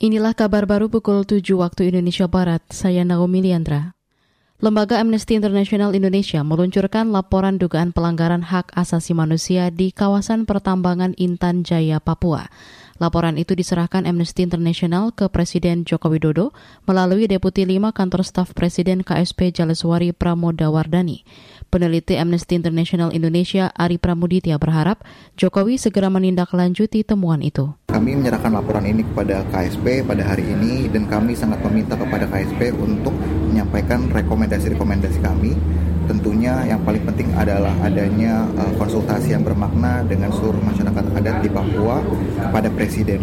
Inilah kabar baru pukul 7 waktu Indonesia Barat. Saya Naomi Liandra. Lembaga Amnesty International Indonesia meluncurkan laporan dugaan pelanggaran hak asasi manusia di kawasan pertambangan Intan Jaya, Papua. Laporan itu diserahkan Amnesty International ke Presiden Joko Widodo melalui Deputi 5 Kantor Staf Presiden KSP Jaleswari Pramodawardani. Peneliti Amnesty International Indonesia Ari Pramuditya berharap Jokowi segera menindaklanjuti temuan itu. Kami menyerahkan laporan ini kepada KSP pada hari ini dan kami sangat meminta kepada KSP untuk menyampaikan rekomendasi-rekomendasi kami. Tentunya yang paling penting adalah adanya uh, konsultasi yang bermakna dengan seluruh masyarakat adat di Papua kepada Presiden.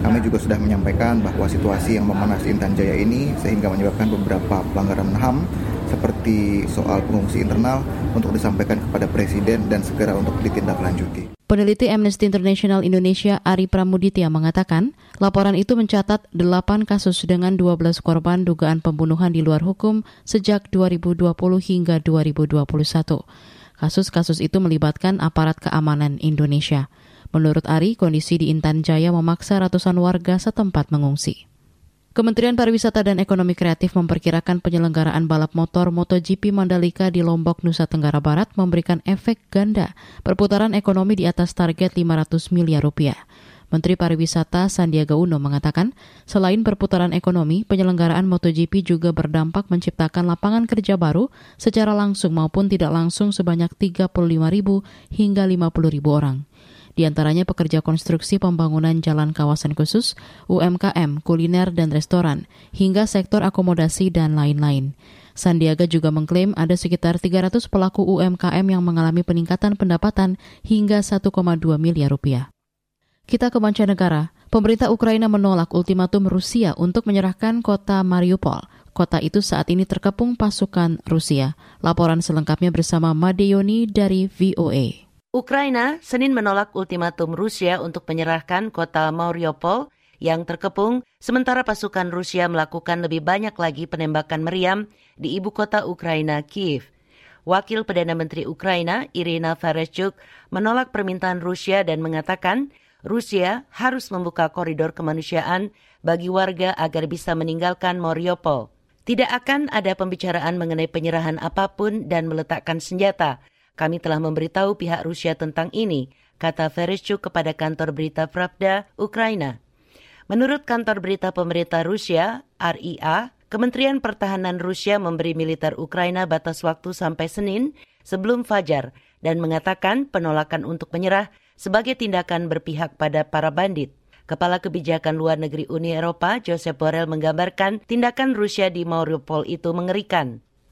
Kami juga sudah menyampaikan bahwa situasi yang memanas Intan Jaya ini sehingga menyebabkan beberapa pelanggaran HAM seperti soal pengungsi internal untuk disampaikan kepada Presiden dan segera untuk ditindaklanjuti. Peneliti Amnesty International Indonesia Ari Pramuditya mengatakan, laporan itu mencatat 8 kasus dengan 12 korban dugaan pembunuhan di luar hukum sejak 2020 hingga 2021. Kasus-kasus itu melibatkan aparat keamanan Indonesia. Menurut Ari, kondisi di Intan Jaya memaksa ratusan warga setempat mengungsi. Kementerian Pariwisata dan Ekonomi Kreatif memperkirakan penyelenggaraan balap motor MotoGP Mandalika di Lombok, Nusa Tenggara Barat memberikan efek ganda perputaran ekonomi di atas target 500 miliar rupiah. Menteri Pariwisata Sandiaga Uno mengatakan, selain perputaran ekonomi, penyelenggaraan MotoGP juga berdampak menciptakan lapangan kerja baru secara langsung maupun tidak langsung sebanyak 35 ribu hingga 50 ribu orang di antaranya pekerja konstruksi pembangunan jalan kawasan khusus, UMKM, kuliner dan restoran, hingga sektor akomodasi dan lain-lain. Sandiaga juga mengklaim ada sekitar 300 pelaku UMKM yang mengalami peningkatan pendapatan hingga 1,2 miliar rupiah. Kita ke mancanegara. Pemerintah Ukraina menolak ultimatum Rusia untuk menyerahkan kota Mariupol. Kota itu saat ini terkepung pasukan Rusia. Laporan selengkapnya bersama Madeyoni dari VOA. Ukraina Senin menolak ultimatum Rusia untuk menyerahkan kota Mariupol yang terkepung, sementara pasukan Rusia melakukan lebih banyak lagi penembakan meriam di ibu kota Ukraina, Kiev. Wakil Perdana Menteri Ukraina, Irina Vereshchuk, menolak permintaan Rusia dan mengatakan Rusia harus membuka koridor kemanusiaan bagi warga agar bisa meninggalkan Mariupol. Tidak akan ada pembicaraan mengenai penyerahan apa pun dan meletakkan senjata, kami telah memberitahu pihak Rusia tentang ini, kata Vereshchuk kepada kantor berita Pravda, Ukraina. Menurut kantor berita pemerintah Rusia, RIA, Kementerian Pertahanan Rusia memberi militer Ukraina batas waktu sampai Senin sebelum fajar dan mengatakan penolakan untuk menyerah sebagai tindakan berpihak pada para bandit. Kepala Kebijakan Luar Negeri Uni Eropa, Joseph Borrell menggambarkan tindakan Rusia di Mariupol itu mengerikan.